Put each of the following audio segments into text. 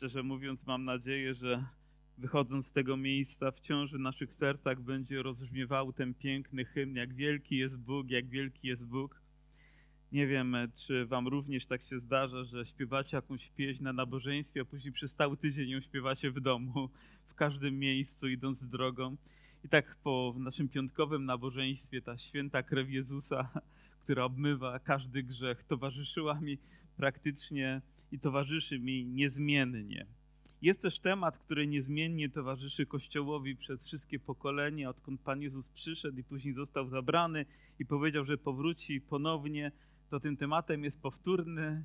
Szczerze mówiąc, mam nadzieję, że wychodząc z tego miejsca, wciąż w naszych sercach będzie rozbrzmiewał ten piękny hymn, jak wielki jest Bóg, jak wielki jest Bóg. Nie wiem, czy wam również tak się zdarza, że śpiewacie jakąś pieśń na nabożeństwie, a później przez cały tydzień ją śpiewacie w domu, w każdym miejscu, idąc drogą. I tak po naszym piątkowym nabożeństwie ta święta krew Jezusa, która obmywa każdy grzech, towarzyszyła mi praktycznie i towarzyszy mi niezmiennie. Jest też temat, który niezmiennie towarzyszy Kościołowi przez wszystkie pokolenia, odkąd Pan Jezus przyszedł i później został zabrany i powiedział, że powróci ponownie. To tym tematem jest powtórny,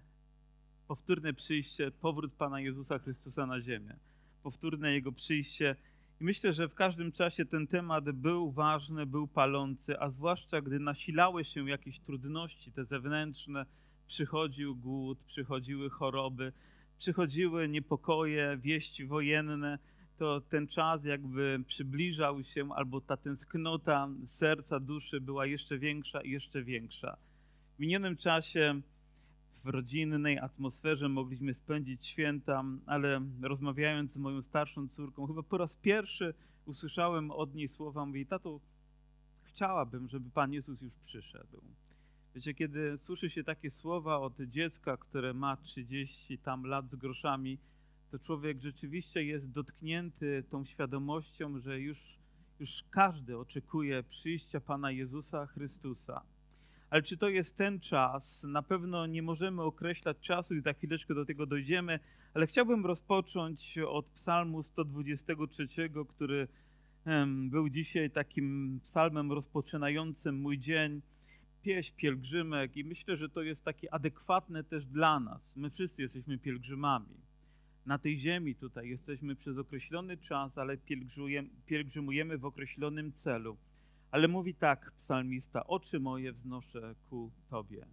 powtórne przyjście, powrót Pana Jezusa Chrystusa na ziemię. Powtórne Jego przyjście. I myślę, że w każdym czasie ten temat był ważny, był palący, a zwłaszcza gdy nasilały się jakieś trudności, te zewnętrzne, przychodził głód, przychodziły choroby, przychodziły niepokoje, wieści wojenne, to ten czas jakby przybliżał się, albo ta tęsknota serca, duszy była jeszcze większa i jeszcze większa. W minionym czasie w rodzinnej atmosferze mogliśmy spędzić święta, ale rozmawiając z moją starszą córką, chyba po raz pierwszy usłyszałem od niej słowa, mówi, tato, chciałabym, żeby Pan Jezus już przyszedł. Wiecie, kiedy słyszy się takie słowa od dziecka, które ma 30 tam lat z groszami, to człowiek rzeczywiście jest dotknięty tą świadomością, że już, już każdy oczekuje przyjścia Pana Jezusa Chrystusa. Ale czy to jest ten czas? Na pewno nie możemy określać czasu i za chwileczkę do tego dojdziemy, ale chciałbym rozpocząć od Psalmu 123, który był dzisiaj takim psalmem rozpoczynającym mój dzień pieśń pielgrzymek i myślę, że to jest takie adekwatne też dla nas. My wszyscy jesteśmy pielgrzymami. Na tej ziemi tutaj jesteśmy przez określony czas, ale pielgrzymujemy w określonym celu. Ale mówi tak psalmista: Oczy moje wznoszę ku Tobie.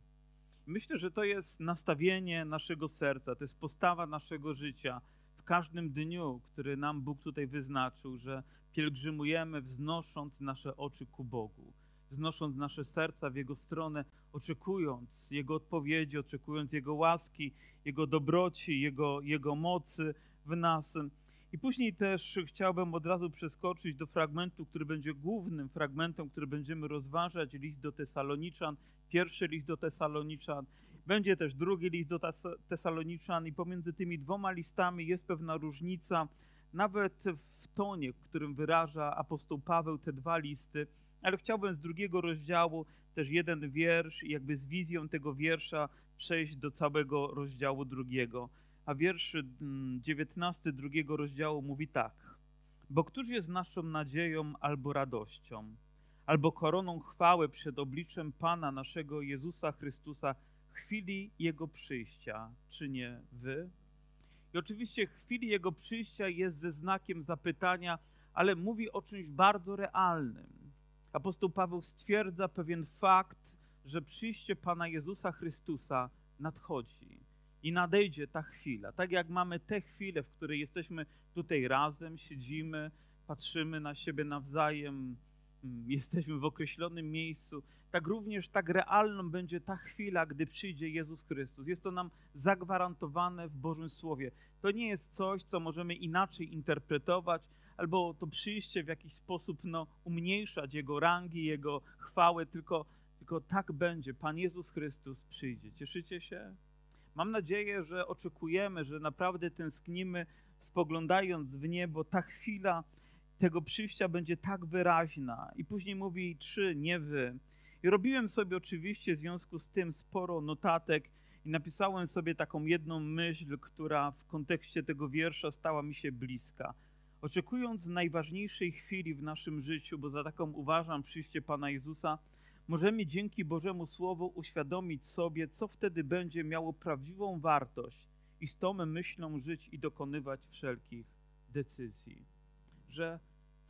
Myślę, że to jest nastawienie naszego serca, to jest postawa naszego życia w każdym dniu, który nam Bóg tutaj wyznaczył, że pielgrzymujemy wznosząc nasze oczy ku Bogu wznosząc nasze serca w Jego stronę, oczekując Jego odpowiedzi, oczekując Jego łaski, Jego dobroci, Jego, Jego mocy w nas. I później też chciałbym od razu przeskoczyć do fragmentu, który będzie głównym fragmentem, który będziemy rozważać, list do Tesaloniczan, pierwszy list do Tesaloniczan. Będzie też drugi list do Tesaloniczan i pomiędzy tymi dwoma listami jest pewna różnica, nawet w tonie, w którym wyraża apostoł Paweł te dwa listy – ale chciałbym z drugiego rozdziału też jeden wiersz jakby z wizją tego wiersza przejść do całego rozdziału drugiego. A wiersz 19 mm, drugiego rozdziału mówi tak. Bo któż jest naszą nadzieją albo radością, albo koroną chwały przed obliczem Pana naszego Jezusa Chrystusa chwili Jego przyjścia, czy nie wy? I oczywiście chwili Jego przyjścia jest ze znakiem zapytania, ale mówi o czymś bardzo realnym apostoł Paweł stwierdza pewien fakt, że przyjście Pana Jezusa Chrystusa nadchodzi i nadejdzie ta chwila. Tak jak mamy tę chwilę, w której jesteśmy tutaj razem, siedzimy, patrzymy na siebie nawzajem, jesteśmy w określonym miejscu, tak również tak realną będzie ta chwila, gdy przyjdzie Jezus Chrystus. Jest to nam zagwarantowane w Bożym Słowie. To nie jest coś, co możemy inaczej interpretować, albo to przyjście w jakiś sposób no, umniejszać Jego rangi, Jego chwały, tylko, tylko tak będzie. Pan Jezus Chrystus przyjdzie. Cieszycie się? Mam nadzieję, że oczekujemy, że naprawdę tęsknimy, spoglądając w niebo. Ta chwila tego przyjścia będzie tak wyraźna. I później mówi trzy, nie wy. I robiłem sobie oczywiście w związku z tym sporo notatek i napisałem sobie taką jedną myśl, która w kontekście tego wiersza stała mi się bliska. Oczekując najważniejszej chwili w naszym życiu, bo za taką uważam przyjście Pana Jezusa, możemy dzięki Bożemu Słowu uświadomić sobie, co wtedy będzie miało prawdziwą wartość i z tą myślą żyć i dokonywać wszelkich decyzji. Że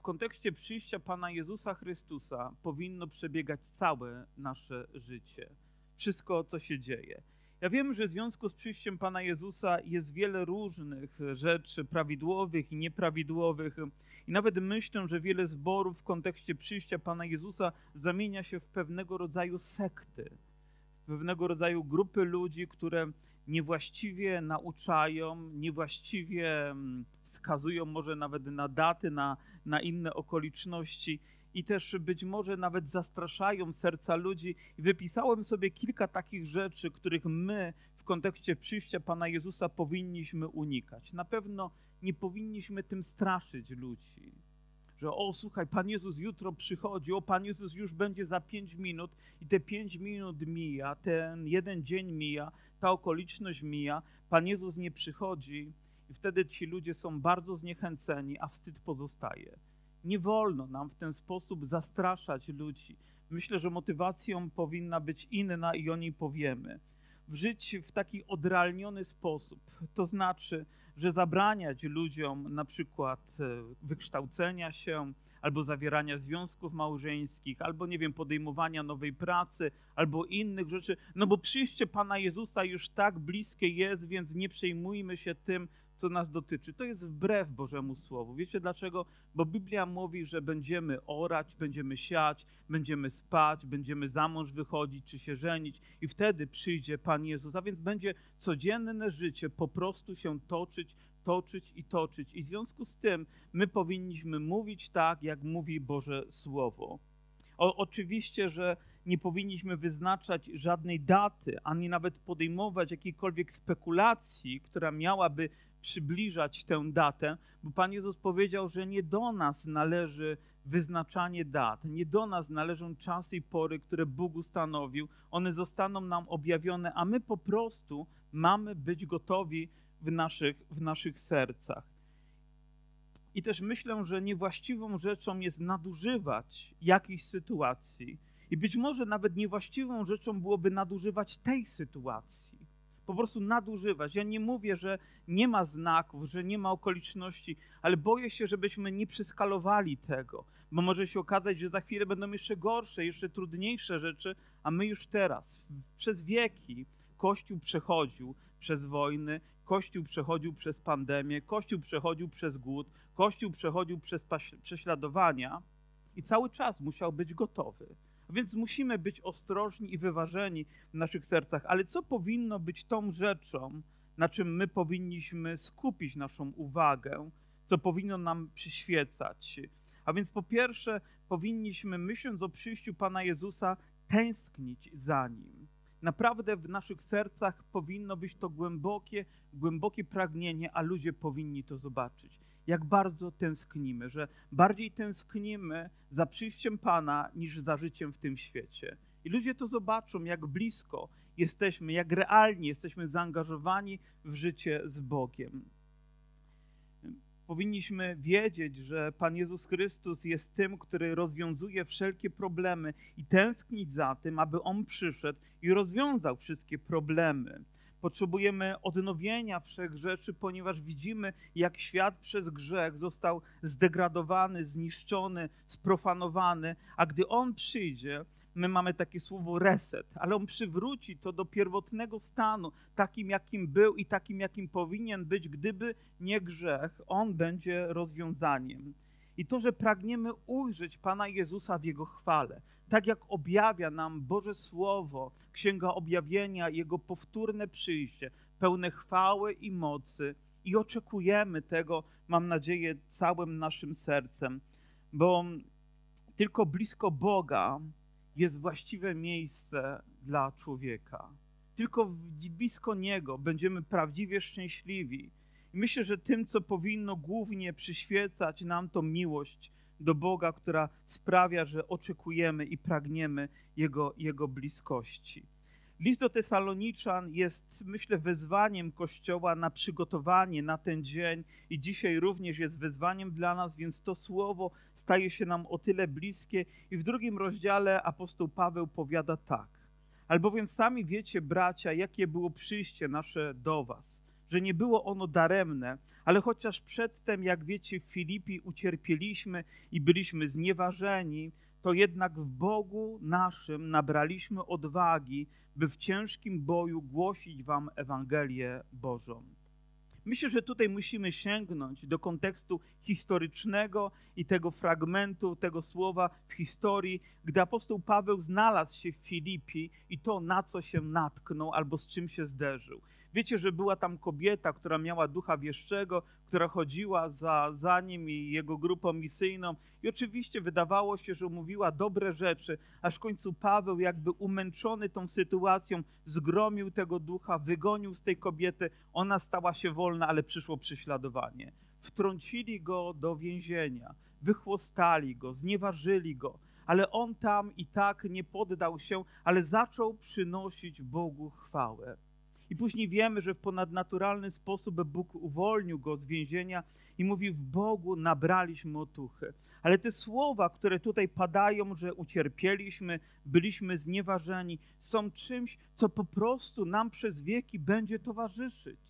w kontekście przyjścia Pana Jezusa Chrystusa powinno przebiegać całe nasze życie. Wszystko, co się dzieje. Ja wiem, że w związku z przyjściem Pana Jezusa jest wiele różnych rzeczy prawidłowych i nieprawidłowych. I nawet myślę, że wiele zborów w kontekście przyjścia Pana Jezusa zamienia się w pewnego rodzaju sekty. W pewnego rodzaju grupy ludzi, które niewłaściwie nauczają, niewłaściwie mm, wskazują może nawet na daty, na, na inne okoliczności i też być może nawet zastraszają serca ludzi. I wypisałem sobie kilka takich rzeczy, których my w kontekście przyjścia Pana Jezusa powinniśmy unikać. Na pewno nie powinniśmy tym straszyć ludzi. Że o, słuchaj, Pan Jezus jutro przychodzi, o, Pan Jezus już będzie za pięć minut i te pięć minut mija, ten jeden dzień mija, ta okoliczność mija, Pan Jezus nie przychodzi i wtedy ci ludzie są bardzo zniechęceni, a wstyd pozostaje. Nie wolno nam w ten sposób zastraszać ludzi. Myślę, że motywacją powinna być inna i o niej powiemy. Życiu w taki odrealniony sposób, to znaczy, że zabraniać ludziom na przykład e, wykształcenia się, albo zawierania związków małżeńskich, albo nie wiem, podejmowania nowej pracy, albo innych rzeczy. No bo przyjście Pana Jezusa już tak bliskie jest, więc nie przejmujmy się tym, co nas dotyczy. To jest wbrew Bożemu Słowu. Wiecie dlaczego? Bo Biblia mówi, że będziemy orać, będziemy siać, będziemy spać, będziemy za mąż wychodzić czy się żenić i wtedy przyjdzie Pan Jezus. A więc będzie codzienne życie po prostu się toczyć, toczyć i toczyć. I w związku z tym my powinniśmy mówić tak, jak mówi Boże Słowo. O, oczywiście, że nie powinniśmy wyznaczać żadnej daty, ani nawet podejmować jakiejkolwiek spekulacji, która miałaby przybliżać tę datę, bo Pan Jezus powiedział, że nie do nas należy wyznaczanie dat, nie do nas należą czasy i pory, które Bóg ustanowił. One zostaną nam objawione, a my po prostu mamy być gotowi w naszych, w naszych sercach. I też myślę, że niewłaściwą rzeczą jest nadużywać jakiejś sytuacji. I być może nawet niewłaściwą rzeczą byłoby nadużywać tej sytuacji po prostu nadużywać. Ja nie mówię, że nie ma znaków, że nie ma okoliczności, ale boję się, żebyśmy nie przeskalowali tego, bo może się okazać, że za chwilę będą jeszcze gorsze, jeszcze trudniejsze rzeczy, a my już teraz, przez wieki, Kościół przechodził przez wojny, Kościół przechodził przez pandemię, Kościół przechodził przez głód, Kościół przechodził przez prześladowania i cały czas musiał być gotowy. Więc musimy być ostrożni i wyważeni w naszych sercach. Ale co powinno być tą rzeczą, na czym my powinniśmy skupić naszą uwagę, co powinno nam przyświecać? A więc po pierwsze, powinniśmy, myśląc o przyjściu Pana Jezusa, tęsknić za Nim. Naprawdę w naszych sercach powinno być to głębokie, głębokie pragnienie, a ludzie powinni to zobaczyć jak bardzo tęsknimy, że bardziej tęsknimy za przyjściem Pana niż za życiem w tym świecie. I ludzie to zobaczą, jak blisko jesteśmy, jak realnie jesteśmy zaangażowani w życie z Bogiem. Powinniśmy wiedzieć, że Pan Jezus Chrystus jest tym, który rozwiązuje wszelkie problemy i tęsknić za tym, aby On przyszedł i rozwiązał wszystkie problemy. Potrzebujemy odnowienia wszech rzeczy, ponieważ widzimy, jak świat przez grzech został zdegradowany, zniszczony, sprofanowany, a gdy On przyjdzie, my mamy takie słowo reset, ale On przywróci to do pierwotnego stanu, takim jakim był i takim jakim powinien być, gdyby nie grzech, On będzie rozwiązaniem. I to, że pragniemy ujrzeć Pana Jezusa w Jego chwale, tak jak objawia nam Boże Słowo, Księga Objawienia, Jego powtórne przyjście, pełne chwały i mocy, i oczekujemy tego, mam nadzieję, całym naszym sercem, bo tylko blisko Boga jest właściwe miejsce dla człowieka. Tylko blisko Niego będziemy prawdziwie szczęśliwi. I myślę, że tym, co powinno głównie przyświecać nam, to miłość do Boga, która sprawia, że oczekujemy i pragniemy Jego, Jego bliskości. List do Tesaloniczan jest, myślę, wezwaniem Kościoła na przygotowanie na ten dzień i dzisiaj również jest wezwaniem dla nas, więc to słowo staje się nam o tyle bliskie. I w drugim rozdziale apostoł Paweł powiada tak. Albowiem sami wiecie, bracia, jakie było przyjście nasze do was, że nie było ono daremne, ale chociaż przedtem, jak wiecie, w Filipi ucierpieliśmy i byliśmy znieważeni, to jednak w Bogu naszym nabraliśmy odwagi, by w ciężkim boju głosić Wam Ewangelię Bożą. Myślę, że tutaj musimy sięgnąć do kontekstu historycznego i tego fragmentu, tego słowa w historii, gdy apostoł Paweł znalazł się w Filipi i to, na co się natknął albo z czym się zderzył. Wiecie, że była tam kobieta, która miała ducha wieszczego, która chodziła za, za nim i jego grupą misyjną. I oczywiście wydawało się, że mówiła dobre rzeczy, aż w końcu Paweł, jakby umęczony tą sytuacją, zgromił tego ducha, wygonił z tej kobiety. Ona stała się wolna, ale przyszło prześladowanie. Wtrącili go do więzienia, wychłostali go, znieważyli go, ale on tam i tak nie poddał się, ale zaczął przynosić Bogu chwałę. I później wiemy, że w ponadnaturalny sposób Bóg uwolnił go z więzienia i mówi: W Bogu nabraliśmy otuchy. Ale te słowa, które tutaj padają, że ucierpieliśmy, byliśmy znieważeni, są czymś, co po prostu nam przez wieki będzie towarzyszyć.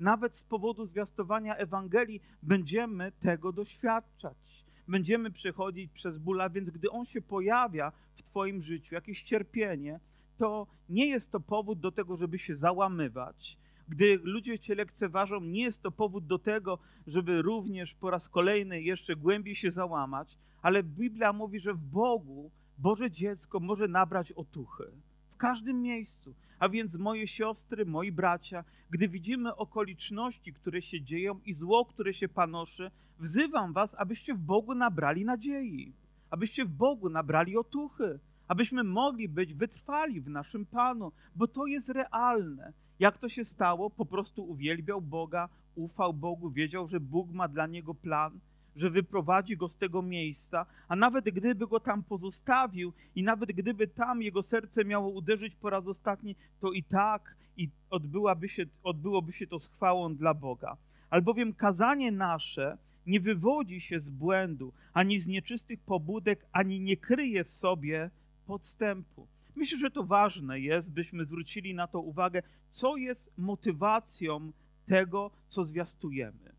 Nawet z powodu zwiastowania Ewangelii będziemy tego doświadczać. Będziemy przechodzić przez bóla, więc gdy on się pojawia w Twoim życiu, jakieś cierpienie, to nie jest to powód do tego, żeby się załamywać. Gdy ludzie cię lekceważą, nie jest to powód do tego, żeby również po raz kolejny jeszcze głębiej się załamać, ale Biblia mówi, że w Bogu Boże dziecko może nabrać otuchy. W każdym miejscu. A więc moje siostry, moi bracia, gdy widzimy okoliczności, które się dzieją i zło, które się panoszy, wzywam was, abyście w Bogu nabrali nadziei, abyście w Bogu nabrali otuchy, abyśmy mogli być wytrwali w naszym Panu, bo to jest realne. Jak to się stało? Po prostu uwielbiał Boga, ufał Bogu, wiedział, że Bóg ma dla niego plan, że wyprowadzi go z tego miejsca, a nawet gdyby go tam pozostawił i nawet gdyby tam jego serce miało uderzyć po raz ostatni, to i tak i odbyłaby się, odbyłoby się to z chwałą dla Boga. Albowiem kazanie nasze nie wywodzi się z błędu, ani z nieczystych pobudek, ani nie kryje w sobie podstępu. Myślę, że to ważne jest, byśmy zwrócili na to uwagę, co jest motywacją tego, co zwiastujemy.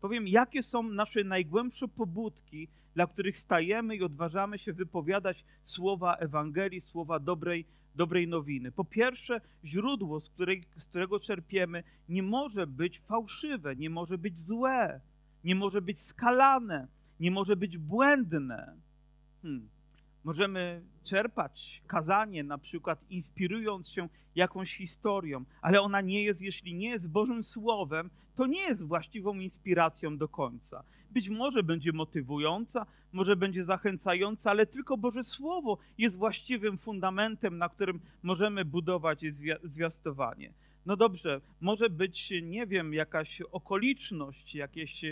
Powiem, jakie są nasze najgłębsze pobudki, dla których stajemy i odważamy się wypowiadać słowa Ewangelii, słowa dobrej, dobrej nowiny. Po pierwsze, źródło, z, której, z którego czerpiemy, nie może być fałszywe, nie może być złe, nie może być skalane, nie może być błędne. Hmm. Możemy czerpać kazanie, na przykład inspirując się jakąś historią, ale ona nie jest, jeśli nie jest Bożym Słowem, to nie jest właściwą inspiracją do końca. Być może będzie motywująca, może będzie zachęcająca, ale tylko Boże Słowo jest właściwym fundamentem, na którym możemy budować zwiastowanie. No dobrze, może być, nie wiem, jakaś okoliczność, jakieś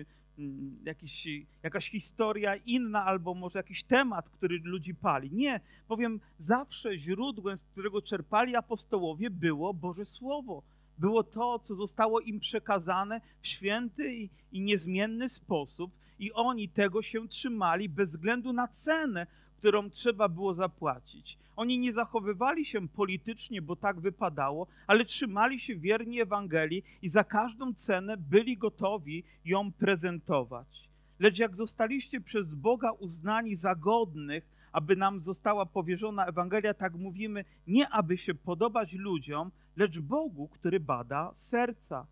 jakiś, jakaś historia inna, albo może jakiś temat, który ludzi pali. Nie, powiem, zawsze źródłem, z którego czerpali apostołowie, było Boże Słowo. Było to, co zostało im przekazane w święty i, i niezmienny sposób, i oni tego się trzymali bez względu na cenę, którą trzeba było zapłacić. Oni nie zachowywali się politycznie, bo tak wypadało, ale trzymali się wierni Ewangelii i za każdą cenę byli gotowi ją prezentować. Lecz jak zostaliście przez Boga uznani za godnych, aby nam została powierzona Ewangelia, tak mówimy, nie aby się podobać ludziom, lecz Bogu, który bada serca.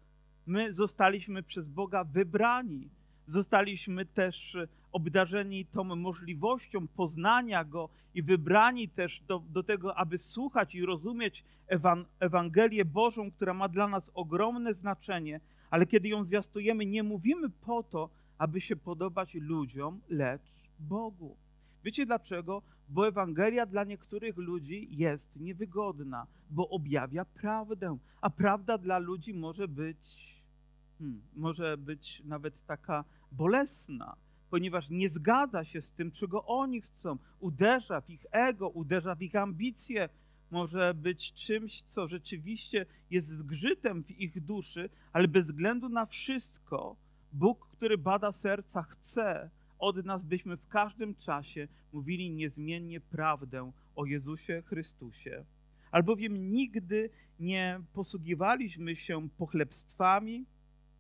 My zostaliśmy przez Boga wybrani. Zostaliśmy też obdarzeni tą możliwością poznania Go i wybrani też do, do tego, aby słuchać i rozumieć Ewan Ewangelię Bożą, która ma dla nas ogromne znaczenie, ale kiedy ją zwiastujemy, nie mówimy po to, aby się podobać ludziom, lecz Bogu. Wiecie dlaczego? Bo Ewangelia dla niektórych ludzi jest niewygodna, bo objawia prawdę, a prawda dla ludzi może być, hmm, może być nawet taka bolesna ponieważ nie zgadza się z tym, czego oni chcą. Uderza w ich ego, uderza w ich ambicje. Może być czymś, co rzeczywiście jest zgrzytem w ich duszy, ale bez względu na wszystko, Bóg, który bada serca, chce od nas, byśmy w każdym czasie mówili niezmiennie prawdę o Jezusie Chrystusie. Albowiem nigdy nie posługiwaliśmy się pochlebstwami,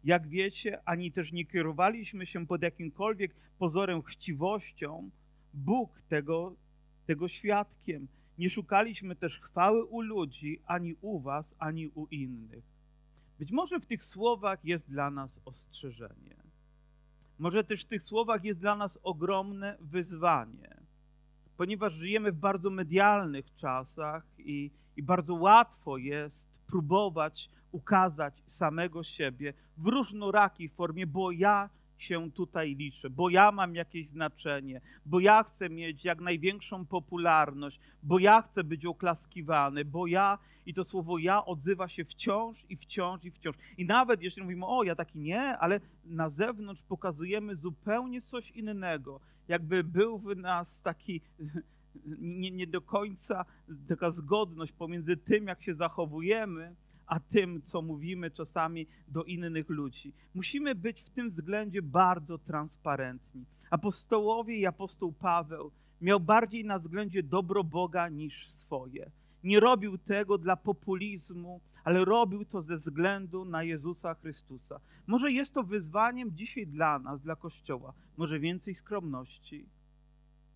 jak wiecie, ani też nie kierowaliśmy się pod jakimkolwiek pozorem chciwością, Bóg tego, tego świadkiem. Nie szukaliśmy też chwały u ludzi, ani u was, ani u innych. Być może w tych słowach jest dla nas ostrzeżenie. Może też w tych słowach jest dla nas ogromne wyzwanie, ponieważ żyjemy w bardzo medialnych czasach i, i bardzo łatwo jest próbować ukazać samego siebie w różnorakiej formie, bo ja się tutaj liczę, bo ja mam jakieś znaczenie, bo ja chcę mieć jak największą popularność, bo ja chcę być oklaskiwany, bo ja, i to słowo ja odzywa się wciąż i wciąż i wciąż. I nawet jeśli mówimy, o ja taki nie, ale na zewnątrz pokazujemy zupełnie coś innego, jakby był w nas taki nie, nie do końca taka zgodność pomiędzy tym, jak się zachowujemy, a tym, co mówimy czasami do innych ludzi. Musimy być w tym względzie bardzo transparentni. Apostołowie i apostoł Paweł miał bardziej na względzie dobro Boga niż swoje. Nie robił tego dla populizmu, ale robił to ze względu na Jezusa Chrystusa. Może jest to wyzwaniem dzisiaj dla nas, dla Kościoła. Może więcej skromności,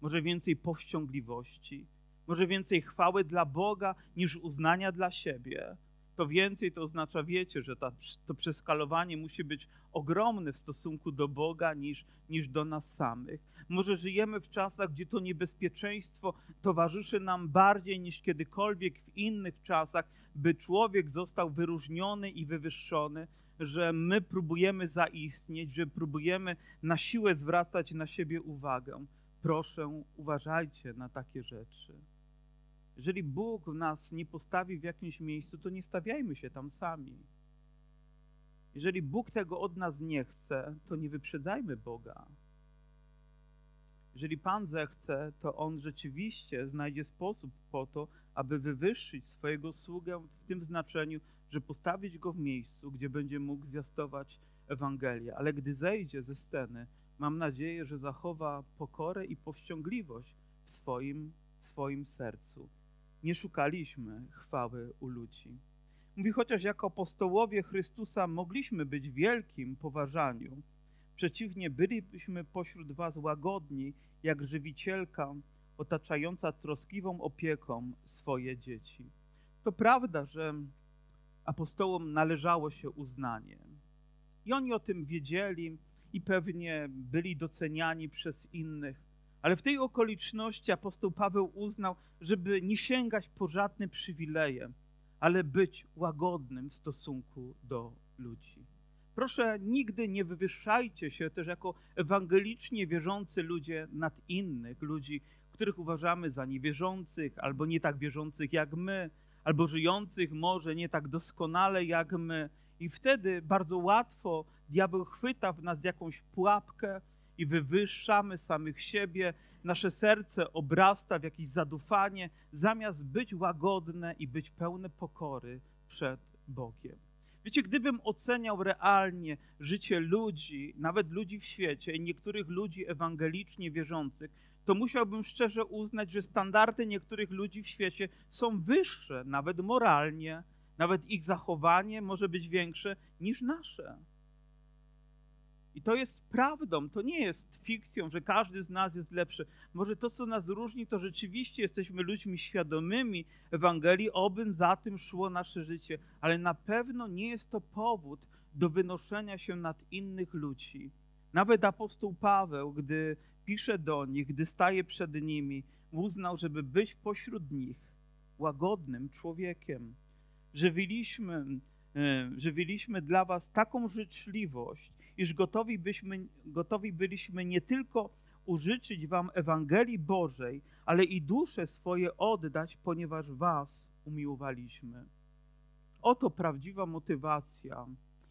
może więcej powściągliwości, może więcej chwały dla Boga niż uznania dla siebie to więcej to oznacza, wiecie, że ta, to przeskalowanie musi być ogromne w stosunku do Boga niż, niż do nas samych. Może żyjemy w czasach, gdzie to niebezpieczeństwo towarzyszy nam bardziej niż kiedykolwiek w innych czasach, by człowiek został wyróżniony i wywyższony, że my próbujemy zaistnieć, że próbujemy na siłę zwracać na siebie uwagę. Proszę, uważajcie na takie rzeczy. Jeżeli Bóg nas nie postawi w jakimś miejscu, to nie stawiajmy się tam sami. Jeżeli Bóg tego od nas nie chce, to nie wyprzedzajmy Boga. Jeżeli Pan zechce, to On rzeczywiście znajdzie sposób po to, aby wywyższyć swojego sługę w tym znaczeniu, że postawić go w miejscu, gdzie będzie mógł zwiastować Ewangelię. Ale gdy zejdzie ze sceny, mam nadzieję, że zachowa pokorę i powściągliwość w swoim, w swoim sercu nie szukaliśmy chwały u ludzi. Mówi, chociaż jako apostołowie Chrystusa mogliśmy być wielkim poważaniu, przeciwnie, bylibyśmy pośród was łagodni, jak żywicielka otaczająca troskliwą opieką swoje dzieci. To prawda, że apostołom należało się uznanie. I oni o tym wiedzieli i pewnie byli doceniani przez innych, ale w tej okoliczności apostoł Paweł uznał, żeby nie sięgać po żadne przywileje, ale być łagodnym w stosunku do ludzi. Proszę, nigdy nie wywyższajcie się też jako ewangelicznie wierzący ludzie nad innych, ludzi, których uważamy za niewierzących albo nie tak wierzących jak my, albo żyjących może nie tak doskonale jak my. I wtedy bardzo łatwo diabeł chwyta w nas jakąś pułapkę, i wywyższamy samych siebie, nasze serce obrasta w jakieś zadufanie, zamiast być łagodne i być pełne pokory przed Bogiem. Wiecie, gdybym oceniał realnie życie ludzi, nawet ludzi w świecie i niektórych ludzi ewangelicznie wierzących, to musiałbym szczerze uznać, że standardy niektórych ludzi w świecie są wyższe, nawet moralnie, nawet ich zachowanie może być większe niż nasze. I to jest prawdą, to nie jest fikcją, że każdy z nas jest lepszy. Może to, co nas różni, to rzeczywiście jesteśmy ludźmi świadomymi Ewangelii, obym za tym szło nasze życie, ale na pewno nie jest to powód do wynoszenia się nad innych ludzi. Nawet apostoł Paweł, gdy pisze do nich, gdy staje przed nimi, uznał, żeby być pośród nich łagodnym człowiekiem. Żywiliśmy, e, żywiliśmy dla was taką życzliwość, iż gotowi, byśmy, gotowi byliśmy nie tylko użyczyć wam Ewangelii Bożej, ale i dusze swoje oddać, ponieważ was umiłowaliśmy. Oto prawdziwa motywacja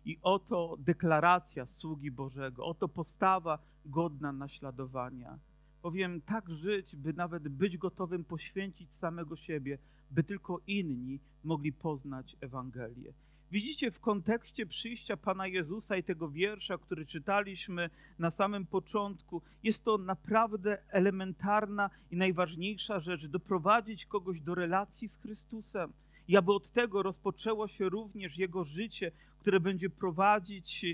i oto deklaracja sługi Bożego, oto postawa godna naśladowania. Powiem tak żyć, by nawet być gotowym poświęcić samego siebie, by tylko inni mogli poznać Ewangelię. Widzicie w kontekście przyjścia Pana Jezusa i tego wiersza, który czytaliśmy na samym początku, jest to naprawdę elementarna i najważniejsza rzecz doprowadzić kogoś do relacji z Chrystusem. I aby od tego rozpoczęło się również jego życie, które będzie prowadzić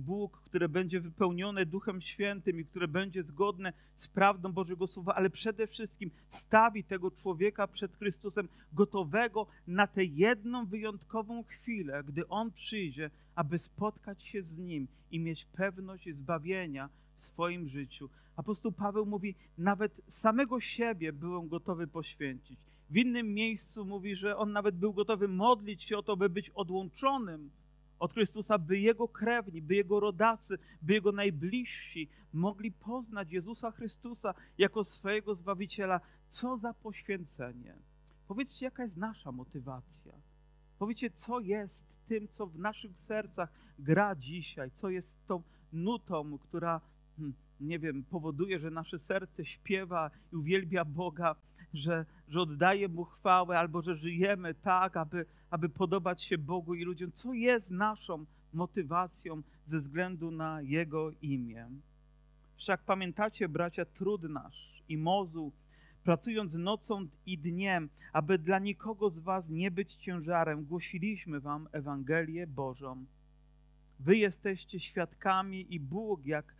Bóg, które będzie wypełnione Duchem Świętym i które będzie zgodne z prawdą Bożego Słowa, ale przede wszystkim stawi tego człowieka przed Chrystusem gotowego na tę jedną wyjątkową chwilę, gdy On przyjdzie, aby spotkać się z Nim i mieć pewność zbawienia w swoim życiu. Apostoł Paweł mówi, nawet samego siebie byłem gotowy poświęcić. W innym miejscu mówi, że on nawet był gotowy modlić się o to, by być odłączonym od Chrystusa, by Jego krewni, by Jego rodacy, by Jego najbliżsi mogli poznać Jezusa Chrystusa jako swojego Zbawiciela. Co za poświęcenie. Powiedzcie, jaka jest nasza motywacja. Powiedzcie, co jest tym, co w naszych sercach gra dzisiaj, co jest tą nutą, która, hmm, nie wiem, powoduje, że nasze serce śpiewa i uwielbia Boga, że, że oddaje Mu chwałę, albo że żyjemy tak, aby, aby podobać się Bogu i ludziom. Co jest naszą motywacją ze względu na Jego imię? Wszak pamiętacie, bracia, trud nasz i mozu, pracując nocą i dniem, aby dla nikogo z was nie być ciężarem, głosiliśmy wam Ewangelię Bożą. Wy jesteście świadkami i Bóg, jak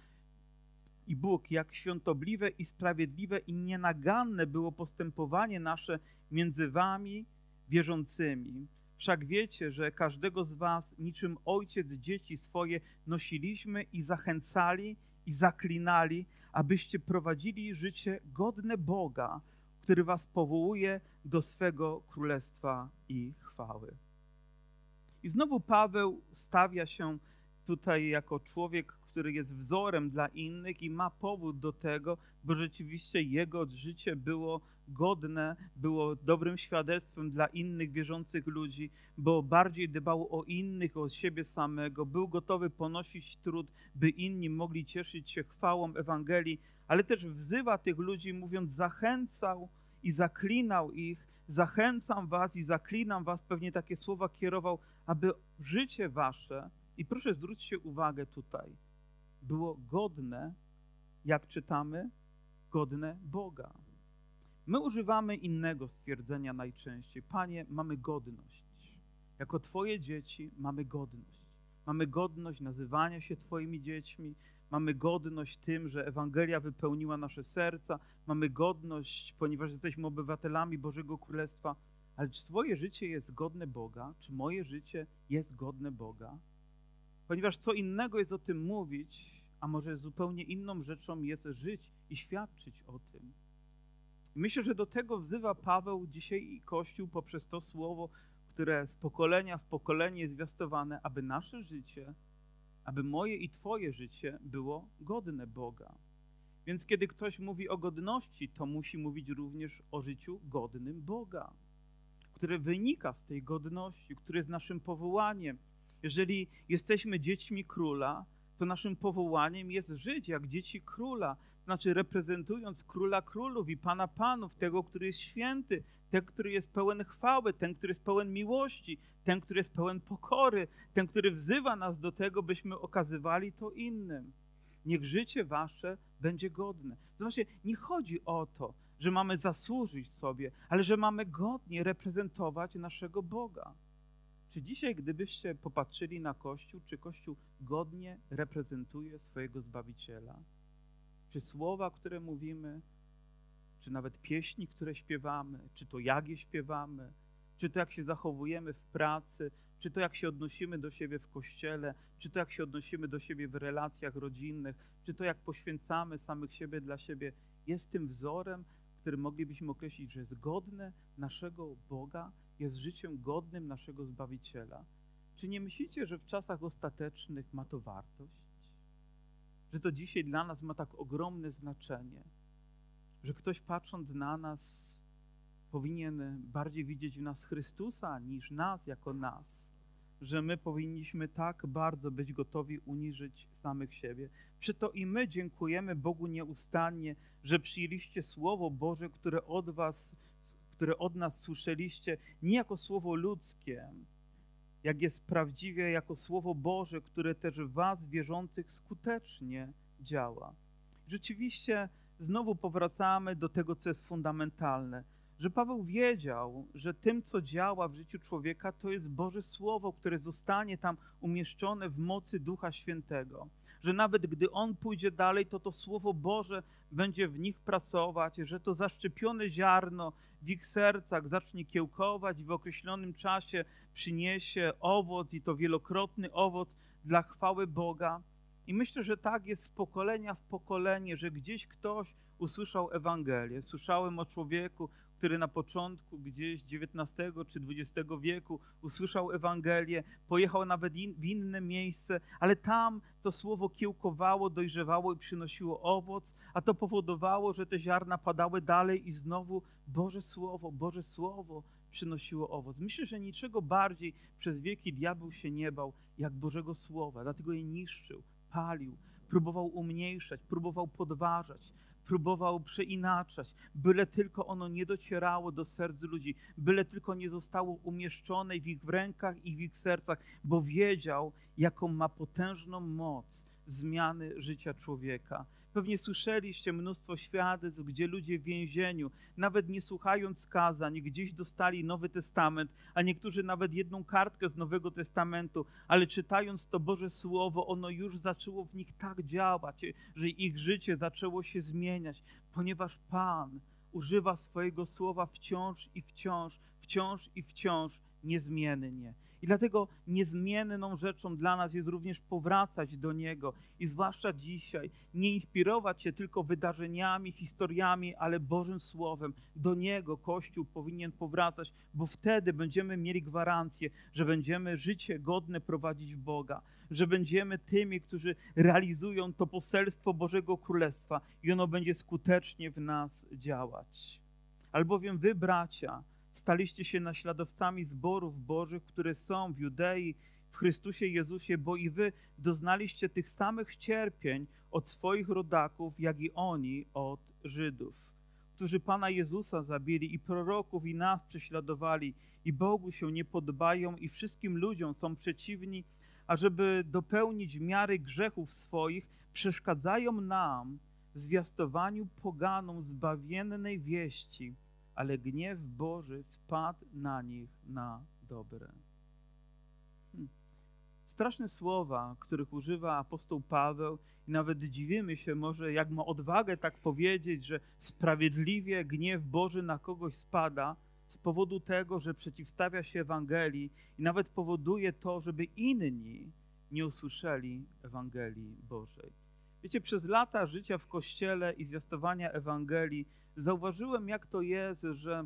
i Bóg, jak świątobliwe i sprawiedliwe i nienaganne było postępowanie nasze między wami wierzącymi. Wszak wiecie, że każdego z was niczym ojciec dzieci swoje nosiliśmy i zachęcali i zaklinali, abyście prowadzili życie godne Boga, który was powołuje do swego królestwa i chwały. I znowu Paweł stawia się tutaj jako człowiek, który jest wzorem dla innych i ma powód do tego, bo rzeczywiście jego życie było godne, było dobrym świadectwem dla innych wierzących ludzi, bo bardziej dbał o innych, o siebie samego, był gotowy ponosić trud, by inni mogli cieszyć się chwałą Ewangelii, ale też wzywa tych ludzi, mówiąc, zachęcał i zaklinał ich, zachęcam was i zaklinam was, pewnie takie słowa kierował, aby życie wasze, i proszę zwróćcie uwagę tutaj, było godne, jak czytamy, godne Boga. My używamy innego stwierdzenia najczęściej. Panie, mamy godność. Jako Twoje dzieci mamy godność. Mamy godność nazywania się Twoimi dziećmi, mamy godność tym, że Ewangelia wypełniła nasze serca, mamy godność, ponieważ jesteśmy obywatelami Bożego Królestwa. Ale czy Twoje życie jest godne Boga? Czy moje życie jest godne Boga? Ponieważ co innego jest o tym mówić, a może zupełnie inną rzeczą jest żyć i świadczyć o tym. Myślę, że do tego wzywa Paweł dzisiaj i Kościół poprzez to słowo, które z pokolenia w pokolenie jest zwiastowane, aby nasze życie, aby moje i Twoje życie było godne Boga. Więc kiedy ktoś mówi o godności, to musi mówić również o życiu godnym Boga, które wynika z tej godności, które jest naszym powołaniem. Jeżeli jesteśmy dziećmi króla, to naszym powołaniem jest żyć jak dzieci króla, znaczy reprezentując króla królów i pana panów, tego, który jest święty, ten, który jest pełen chwały, ten, który jest pełen miłości, ten, który jest pełen pokory, ten, który wzywa nas do tego, byśmy okazywali to innym. Niech życie wasze będzie godne. Zobaczcie, nie chodzi o to, że mamy zasłużyć sobie, ale że mamy godnie reprezentować naszego Boga. Czy dzisiaj, gdybyście popatrzyli na Kościół, czy Kościół godnie reprezentuje swojego Zbawiciela? Czy słowa, które mówimy, czy nawet pieśni, które śpiewamy, czy to jak je śpiewamy, czy to jak się zachowujemy w pracy, czy to jak się odnosimy do siebie w kościele, czy to jak się odnosimy do siebie w relacjach rodzinnych, czy to jak poświęcamy samych siebie dla siebie, jest tym wzorem, który moglibyśmy określić, że jest godne naszego Boga, jest życiem godnym naszego Zbawiciela. Czy nie myślicie, że w czasach ostatecznych ma to wartość? Że to dzisiaj dla nas ma tak ogromne znaczenie, że ktoś patrząc na nas powinien bardziej widzieć w nas Chrystusa niż nas jako nas, że my powinniśmy tak bardzo być gotowi uniżyć samych siebie. Przy to i my dziękujemy Bogu nieustannie, że przyjęliście Słowo Boże, które od Was które od nas słyszeliście, nie jako słowo ludzkie, jak jest prawdziwie jako słowo Boże, które też w Was wierzących skutecznie działa. Rzeczywiście znowu powracamy do tego, co jest fundamentalne, że Paweł wiedział, że tym, co działa w życiu człowieka, to jest Boże Słowo, które zostanie tam umieszczone w mocy Ducha Świętego. Że nawet gdy on pójdzie dalej, to to Słowo Boże będzie w nich pracować, że to zaszczepione ziarno w ich sercach zacznie kiełkować i w określonym czasie przyniesie owoc i to wielokrotny owoc dla chwały Boga. I myślę, że tak jest z pokolenia w pokolenie, że gdzieś ktoś usłyszał Ewangelię. Słyszałem o człowieku, który na początku gdzieś XIX czy XX wieku usłyszał Ewangelię, pojechał nawet in, w inne miejsce, ale tam to słowo kiełkowało, dojrzewało i przynosiło owoc, a to powodowało, że te ziarna padały dalej i znowu Boże Słowo, Boże Słowo przynosiło owoc. Myślę, że niczego bardziej przez wieki diabeł się nie bał jak Bożego Słowa, dlatego je niszczył, palił, próbował umniejszać, próbował podważać, próbował przeinaczać, byle tylko ono nie docierało do serc ludzi, byle tylko nie zostało umieszczone w ich rękach i w ich sercach, bo wiedział, jaką ma potężną moc zmiany życia człowieka. Pewnie słyszeliście mnóstwo świadectw, gdzie ludzie w więzieniu, nawet nie słuchając kazań, gdzieś dostali Nowy Testament, a niektórzy nawet jedną kartkę z Nowego Testamentu, ale czytając to Boże Słowo, ono już zaczęło w nich tak działać, że ich życie zaczęło się zmieniać, ponieważ Pan używa swojego słowa wciąż i wciąż, wciąż i wciąż niezmiennie. I dlatego niezmienną rzeczą dla nas jest również powracać do Niego i zwłaszcza dzisiaj nie inspirować się tylko wydarzeniami, historiami, ale Bożym Słowem. Do Niego Kościół powinien powracać, bo wtedy będziemy mieli gwarancję, że będziemy życie godne prowadzić Boga, że będziemy tymi, którzy realizują to poselstwo Bożego Królestwa i ono będzie skutecznie w nas działać. Albowiem wy, bracia, staliście się naśladowcami zborów Bożych, które są w Judei, w Chrystusie Jezusie, bo i wy doznaliście tych samych cierpień od swoich rodaków, jak i oni od Żydów, którzy Pana Jezusa zabili i proroków i nas prześladowali i Bogu się nie podobają i wszystkim ludziom są przeciwni, ażeby dopełnić miary grzechów swoich, przeszkadzają nam w zwiastowaniu poganom zbawiennej wieści, ale gniew Boży spadł na nich na dobre. Hmm. Straszne słowa, których używa apostoł Paweł, i nawet dziwimy się może, jak ma odwagę tak powiedzieć, że sprawiedliwie gniew Boży na kogoś spada z powodu tego, że przeciwstawia się Ewangelii i nawet powoduje to, żeby inni nie usłyszeli Ewangelii Bożej. Wiecie, przez lata życia w Kościele i zwiastowania Ewangelii zauważyłem, jak to jest, że,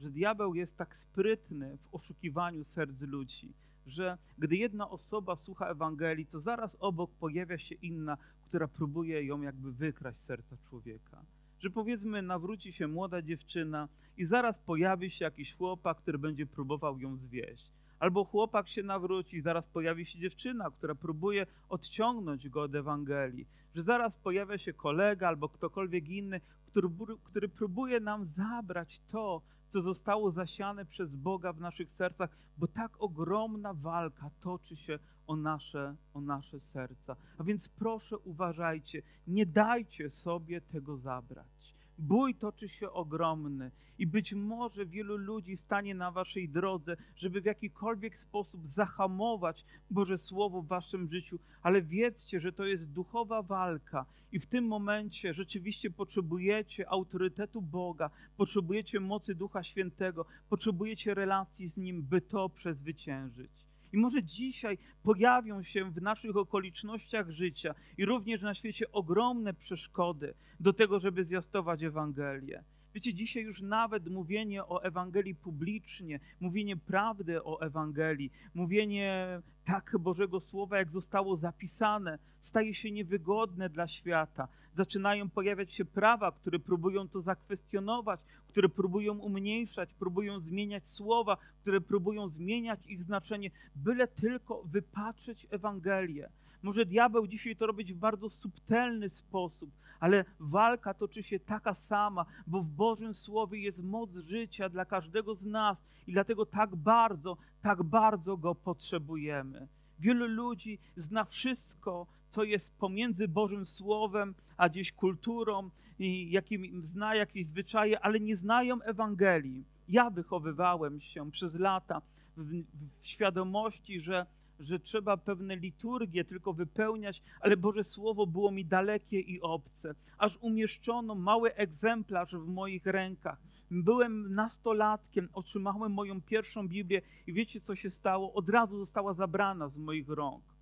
że diabeł jest tak sprytny w oszukiwaniu serc ludzi, że gdy jedna osoba słucha Ewangelii, to zaraz obok pojawia się inna, która próbuje ją jakby wykraść z serca człowieka. Że powiedzmy, nawróci się młoda dziewczyna i zaraz pojawi się jakiś chłopak, który będzie próbował ją zwieść. Albo chłopak się nawróci, zaraz pojawi się dziewczyna, która próbuje odciągnąć go od Ewangelii. Że zaraz pojawia się kolega albo ktokolwiek inny, który, który próbuje nam zabrać to, co zostało zasiane przez Boga w naszych sercach, bo tak ogromna walka toczy się o nasze, o nasze serca. A więc proszę uważajcie, nie dajcie sobie tego zabrać. Bój toczy się ogromny i być może wielu ludzi stanie na waszej drodze, żeby w jakikolwiek sposób zahamować Boże Słowo w waszym życiu, ale wiedzcie, że to jest duchowa walka i w tym momencie rzeczywiście potrzebujecie autorytetu Boga, potrzebujecie mocy Ducha Świętego, potrzebujecie relacji z Nim, by to przezwyciężyć. I może dzisiaj pojawią się w naszych okolicznościach życia i również na świecie ogromne przeszkody do tego, żeby zwiastować Ewangelię. Wiecie, dzisiaj już nawet mówienie o Ewangelii publicznie, mówienie prawdy o Ewangelii, mówienie tak Bożego Słowa, jak zostało zapisane, staje się niewygodne dla świata. Zaczynają pojawiać się prawa, które próbują to zakwestionować, które próbują umniejszać, próbują zmieniać słowa, które próbują zmieniać ich znaczenie, byle tylko wypatrzeć Ewangelię. Może diabeł dzisiaj to robić w bardzo subtelny sposób, ale walka toczy się taka sama, bo w Bożym Słowie jest moc życia dla każdego z nas i dlatego tak bardzo, tak bardzo go potrzebujemy. Wielu ludzi zna wszystko, co jest pomiędzy Bożym Słowem, a gdzieś kulturą, i jakim, zna jakieś zwyczaje, ale nie znają Ewangelii. Ja wychowywałem się przez lata w, w świadomości, że, że trzeba pewne liturgie tylko wypełniać, ale Boże Słowo było mi dalekie i obce. Aż umieszczono mały egzemplarz w moich rękach. Byłem nastolatkiem, otrzymałem moją pierwszą Biblię i wiecie, co się stało? Od razu została zabrana z moich rąk.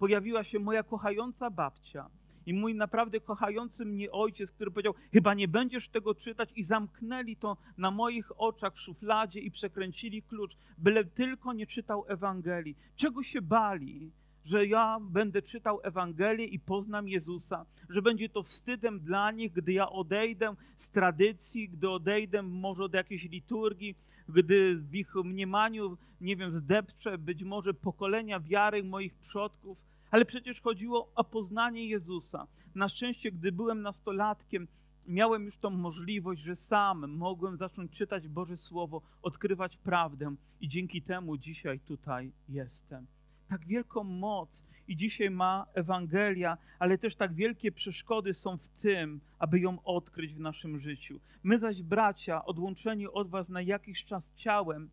Pojawiła się moja kochająca babcia i mój naprawdę kochający mnie ojciec, który powiedział: Chyba nie będziesz tego czytać, i zamknęli to na moich oczach w szufladzie i przekręcili klucz, byle tylko nie czytał Ewangelii. Czego się bali? Że ja będę czytał Ewangelię i poznam Jezusa, że będzie to wstydem dla nich, gdy ja odejdę z tradycji, gdy odejdę może od jakiejś liturgii, gdy w ich mniemaniu, nie wiem, zdepczę być może pokolenia wiary moich przodków ale przecież chodziło o poznanie Jezusa. Na szczęście, gdy byłem nastolatkiem, miałem już tą możliwość, że sam mogłem zacząć czytać Boże Słowo, odkrywać prawdę i dzięki temu dzisiaj tutaj jestem. Tak wielką moc i dzisiaj ma Ewangelia, ale też tak wielkie przeszkody są w tym, aby ją odkryć w naszym życiu. My zaś, bracia, odłączeni od Was na jakiś czas ciałem,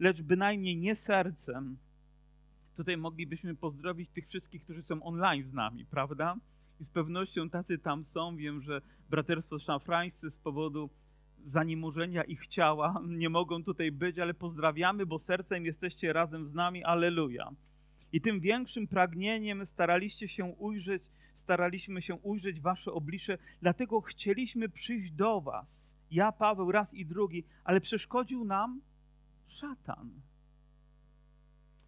lecz bynajmniej nie sercem, Tutaj moglibyśmy pozdrowić tych wszystkich, którzy są online z nami, prawda? I z pewnością tacy tam są. Wiem, że braterstwo szafrańscy z powodu zaniemożenia ich ciała nie mogą tutaj być, ale pozdrawiamy, bo sercem jesteście razem z nami. Aleluja. I tym większym pragnieniem staraliście się ujrzeć, staraliśmy się ujrzeć wasze oblicze, dlatego chcieliśmy przyjść do was. Ja, Paweł, raz i drugi, ale przeszkodził nam szatan.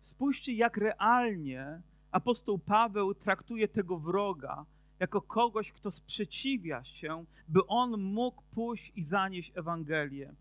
Spójrzcie, jak realnie apostoł Paweł traktuje tego wroga jako kogoś, kto sprzeciwia się, by on mógł pójść i zanieść Ewangelię.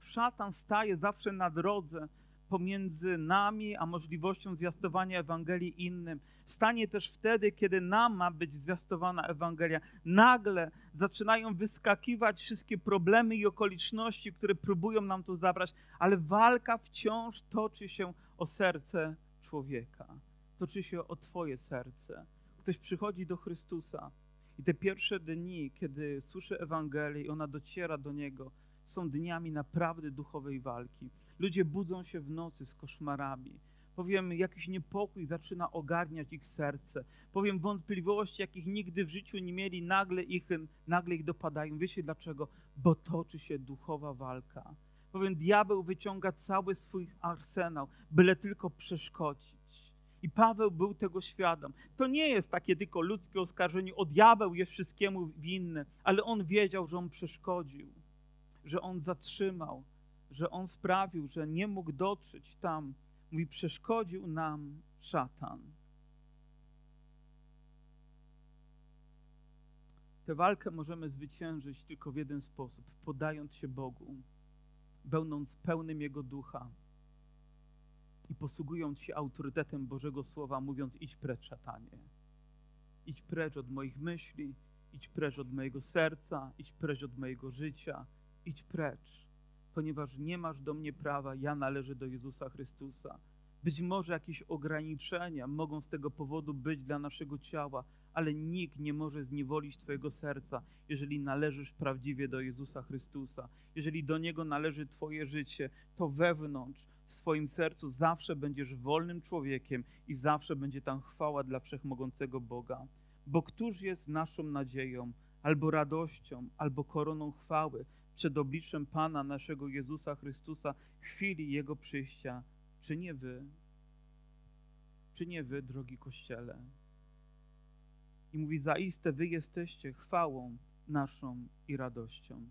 Szatan staje zawsze na drodze pomiędzy nami a możliwością zwiastowania Ewangelii innym. Stanie też wtedy, kiedy nam ma być zwiastowana Ewangelia. Nagle zaczynają wyskakiwać wszystkie problemy i okoliczności, które próbują nam to zabrać, ale walka wciąż toczy się o serce człowieka. Toczy się o Twoje serce. Ktoś przychodzi do Chrystusa i te pierwsze dni, kiedy słyszy Ewangelię i ona dociera do niego, są dniami naprawdę duchowej walki. Ludzie budzą się w nocy z koszmarami. Powiem, jakiś niepokój zaczyna ogarniać ich serce. Powiem, wątpliwości, jakich nigdy w życiu nie mieli, nagle ich, nagle ich dopadają. Wiecie dlaczego? Bo toczy się duchowa walka Powiem, diabeł wyciąga cały swój arsenał, byle tylko przeszkodzić. I Paweł był tego świadom. To nie jest takie tylko ludzkie oskarżenie, o diabeł jest wszystkiemu winny, ale on wiedział, że on przeszkodził, że on zatrzymał, że on sprawił, że nie mógł dotrzeć tam. Mówi, przeszkodził nam szatan. Tę walkę możemy zwyciężyć tylko w jeden sposób, podając się Bogu będąc pełnym Jego ducha i posługując się autorytetem Bożego Słowa, mówiąc: idź precz, szatanie. Idź precz od moich myśli, idź precz od mojego serca, idź precz od mojego życia, idź precz, ponieważ nie masz do mnie prawa, ja należę do Jezusa Chrystusa. Być może jakieś ograniczenia mogą z tego powodu być dla naszego ciała, ale nikt nie może zniewolić Twojego serca, jeżeli należysz prawdziwie do Jezusa Chrystusa. Jeżeli do Niego należy Twoje życie, to wewnątrz, w swoim sercu zawsze będziesz wolnym człowiekiem i zawsze będzie tam chwała dla wszechmogącego Boga. Bo któż jest naszą nadzieją, albo radością, albo koroną chwały przed obliczem Pana naszego Jezusa Chrystusa, chwili Jego przyjścia? Czy nie Wy? Czy nie Wy, drogi Kościele? I mówi: Zaiste wy jesteście chwałą naszą i radością.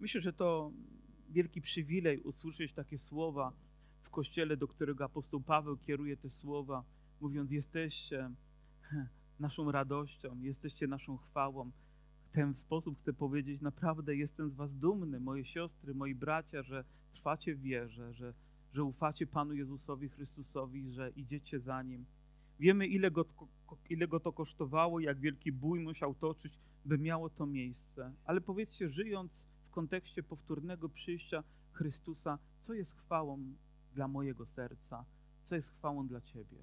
Myślę, że to wielki przywilej usłyszeć takie słowa w kościele, do którego apostoł Paweł kieruje te słowa, mówiąc: Jesteście naszą radością, jesteście naszą chwałą. W ten sposób chcę powiedzieć: Naprawdę jestem z Was dumny, moje siostry, moi bracia, że trwacie w wierze, że, że ufacie Panu Jezusowi Chrystusowi, że idziecie za Nim Wiemy, ile go, ile go to kosztowało, jak wielki bój musiał toczyć, by miało to miejsce. Ale powiedzcie, żyjąc w kontekście powtórnego przyjścia Chrystusa, co jest chwałą dla mojego serca? co jest chwałą dla Ciebie.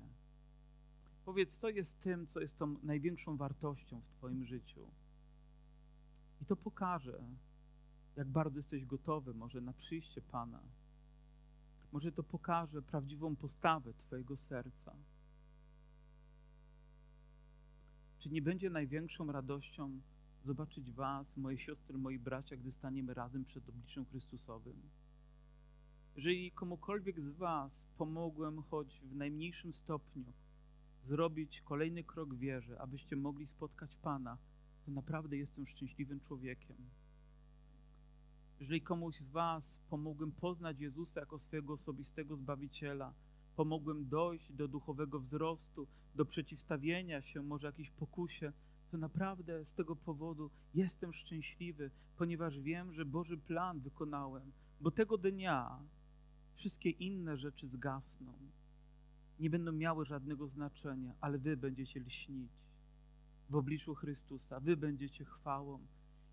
Powiedz, co jest tym, co jest tą największą wartością w Twoim życiu. I to pokaże, jak bardzo jesteś gotowy może na przyjście Pana. Może to pokaże prawdziwą postawę Twojego serca. Czy nie będzie największą radością zobaczyć Was, moje siostry, moi bracia, gdy staniemy razem przed obliczem Chrystusowym? Jeżeli komukolwiek z Was pomogłem, choć w najmniejszym stopniu, zrobić kolejny krok wierze, abyście mogli spotkać Pana, to naprawdę jestem szczęśliwym człowiekiem. Jeżeli komuś z Was pomogłem poznać Jezusa jako swojego osobistego Zbawiciela, pomogłem dojść do duchowego wzrostu, do przeciwstawienia się może jakiejś pokusie, to naprawdę z tego powodu jestem szczęśliwy, ponieważ wiem, że Boży plan wykonałem, bo tego dnia wszystkie inne rzeczy zgasną. Nie będą miały żadnego znaczenia, ale Wy będziecie lśnić w obliczu Chrystusa. Wy będziecie chwałą.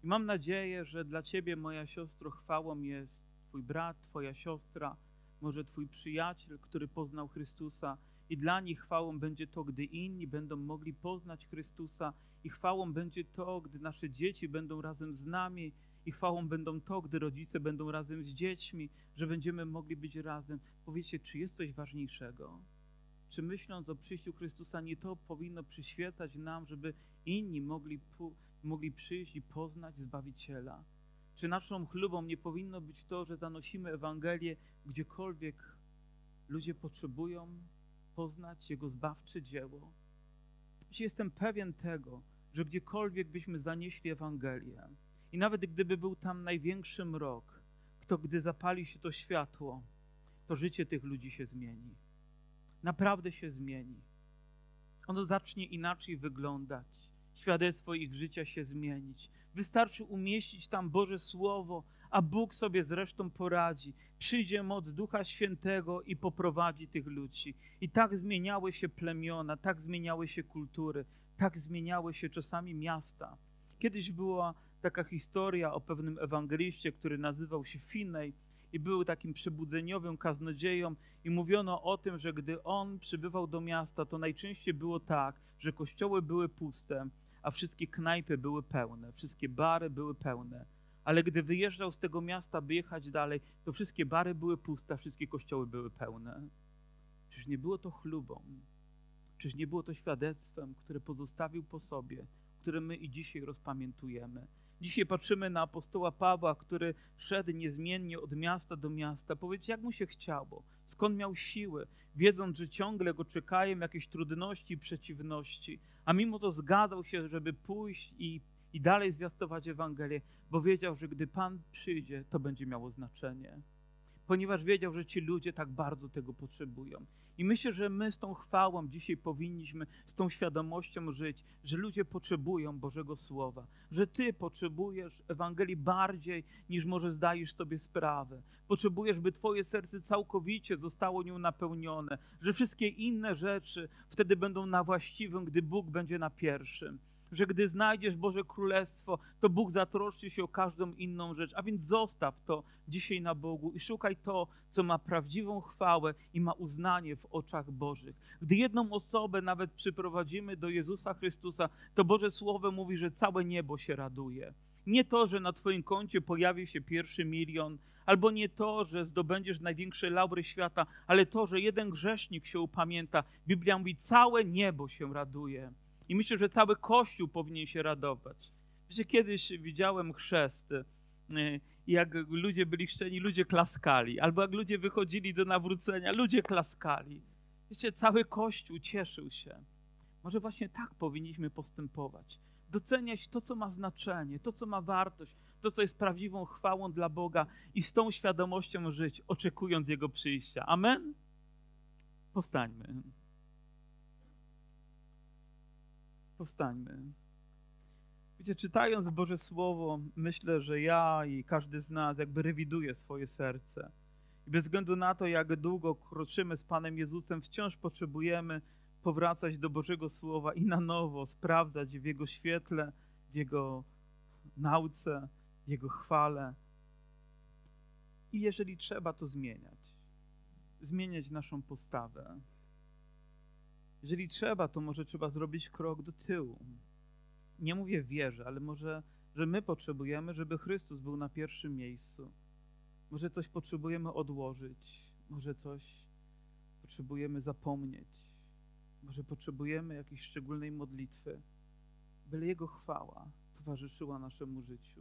I mam nadzieję, że dla Ciebie, moja siostro, chwałą jest Twój brat, Twoja siostra, może Twój przyjaciel, który poznał Chrystusa. I dla nich chwałą będzie to, gdy inni będą mogli poznać Chrystusa, i chwałą będzie to, gdy nasze dzieci będą razem z nami, i chwałą będą to, gdy rodzice będą razem z dziećmi, że będziemy mogli być razem. Powiecie, czy jest coś ważniejszego? Czy myśląc o przyjściu Chrystusa, nie to powinno przyświecać nam, żeby inni mogli, mogli przyjść i poznać Zbawiciela? Czy naszą chlubą nie powinno być to, że zanosimy Ewangelię gdziekolwiek ludzie potrzebują poznać Jego zbawcze dzieło? Jestem pewien tego, że gdziekolwiek byśmy zanieśli Ewangelię, i nawet gdyby był tam największy mrok, to gdy zapali się to światło, to życie tych ludzi się zmieni. Naprawdę się zmieni. Ono zacznie inaczej wyglądać. Świadectwo ich życia się zmienić. Wystarczy umieścić tam Boże Słowo, a Bóg sobie zresztą poradzi. Przyjdzie moc Ducha Świętego i poprowadzi tych ludzi. I tak zmieniały się plemiona, tak zmieniały się kultury, tak zmieniały się czasami miasta. Kiedyś była taka historia o pewnym ewangeliście, który nazywał się Finej i był takim przebudzeniowym kaznodzieją i mówiono o tym, że gdy on przybywał do miasta, to najczęściej było tak, że kościoły były puste, a wszystkie knajpy były pełne, wszystkie bary były pełne. Ale gdy wyjeżdżał z tego miasta, by jechać dalej, to wszystkie bary były puste, wszystkie kościoły były pełne. Czyż nie było to chlubą? Czyż nie było to świadectwem, które pozostawił po sobie, które my i dzisiaj rozpamiętujemy? Dzisiaj patrzymy na apostoła Pawła, który szedł niezmiennie od miasta do miasta. Powiedz, jak mu się chciało, skąd miał siły, wiedząc, że ciągle go czekają jakieś trudności i przeciwności, a mimo to zgadzał się, żeby pójść i, i dalej zwiastować Ewangelię, bo wiedział, że gdy Pan przyjdzie, to będzie miało znaczenie ponieważ wiedział, że ci ludzie tak bardzo tego potrzebują. I myślę, że my z tą chwałą dzisiaj powinniśmy, z tą świadomością żyć, że ludzie potrzebują Bożego Słowa, że Ty potrzebujesz Ewangelii bardziej niż może zdajesz sobie sprawę. Potrzebujesz, by Twoje serce całkowicie zostało nią napełnione, że wszystkie inne rzeczy wtedy będą na właściwym, gdy Bóg będzie na pierwszym że gdy znajdziesz Boże Królestwo, to Bóg zatroszczy się o każdą inną rzecz. A więc zostaw to dzisiaj na Bogu i szukaj to, co ma prawdziwą chwałę i ma uznanie w oczach Bożych. Gdy jedną osobę nawet przyprowadzimy do Jezusa Chrystusa, to Boże Słowo mówi, że całe niebo się raduje. Nie to, że na Twoim koncie pojawi się pierwszy milion, albo nie to, że zdobędziesz największe laury świata, ale to, że jeden grzesznik się upamięta. Biblia mówi, całe niebo się raduje. I myślę, że cały Kościół powinien się radować. Wiecie, kiedyś widziałem chrzest y, jak ludzie byli chrzczeni, ludzie klaskali. Albo jak ludzie wychodzili do nawrócenia, ludzie klaskali. Wiecie, cały Kościół cieszył się. Może właśnie tak powinniśmy postępować. Doceniać to, co ma znaczenie, to, co ma wartość, to, co jest prawdziwą chwałą dla Boga i z tą świadomością żyć, oczekując Jego przyjścia. Amen? Postańmy. Powstańmy. Wiecie, czytając Boże Słowo, myślę, że ja i każdy z nas jakby rewiduje swoje serce. I bez względu na to, jak długo kroczymy z Panem Jezusem, wciąż potrzebujemy powracać do Bożego Słowa i na nowo sprawdzać w Jego świetle, w Jego nauce, w Jego chwale. I jeżeli trzeba, to zmieniać. zmieniać naszą postawę. Jeżeli trzeba, to może trzeba zrobić krok do tyłu. Nie mówię wierzę, ale może, że my potrzebujemy, żeby Chrystus był na pierwszym miejscu. Może coś potrzebujemy odłożyć, może coś potrzebujemy zapomnieć, może potrzebujemy jakiejś szczególnej modlitwy, byle Jego chwała towarzyszyła naszemu życiu,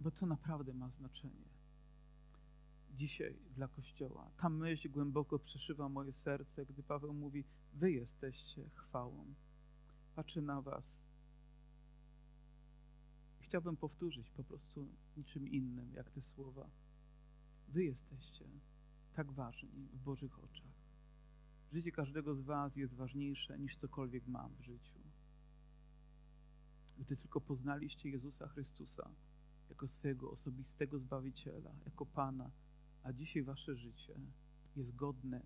bo to naprawdę ma znaczenie. Dzisiaj dla Kościoła ta myśl głęboko przeszywa moje serce, gdy Paweł mówi: Wy jesteście chwałą. Patrzę na Was. Chciałbym powtórzyć po prostu niczym innym, jak te słowa. Wy jesteście tak ważni w Bożych oczach. Życie każdego z Was jest ważniejsze niż cokolwiek mam w życiu. Gdy tylko poznaliście Jezusa Chrystusa jako swojego osobistego Zbawiciela, jako Pana, a dzisiaj Wasze życie jest godne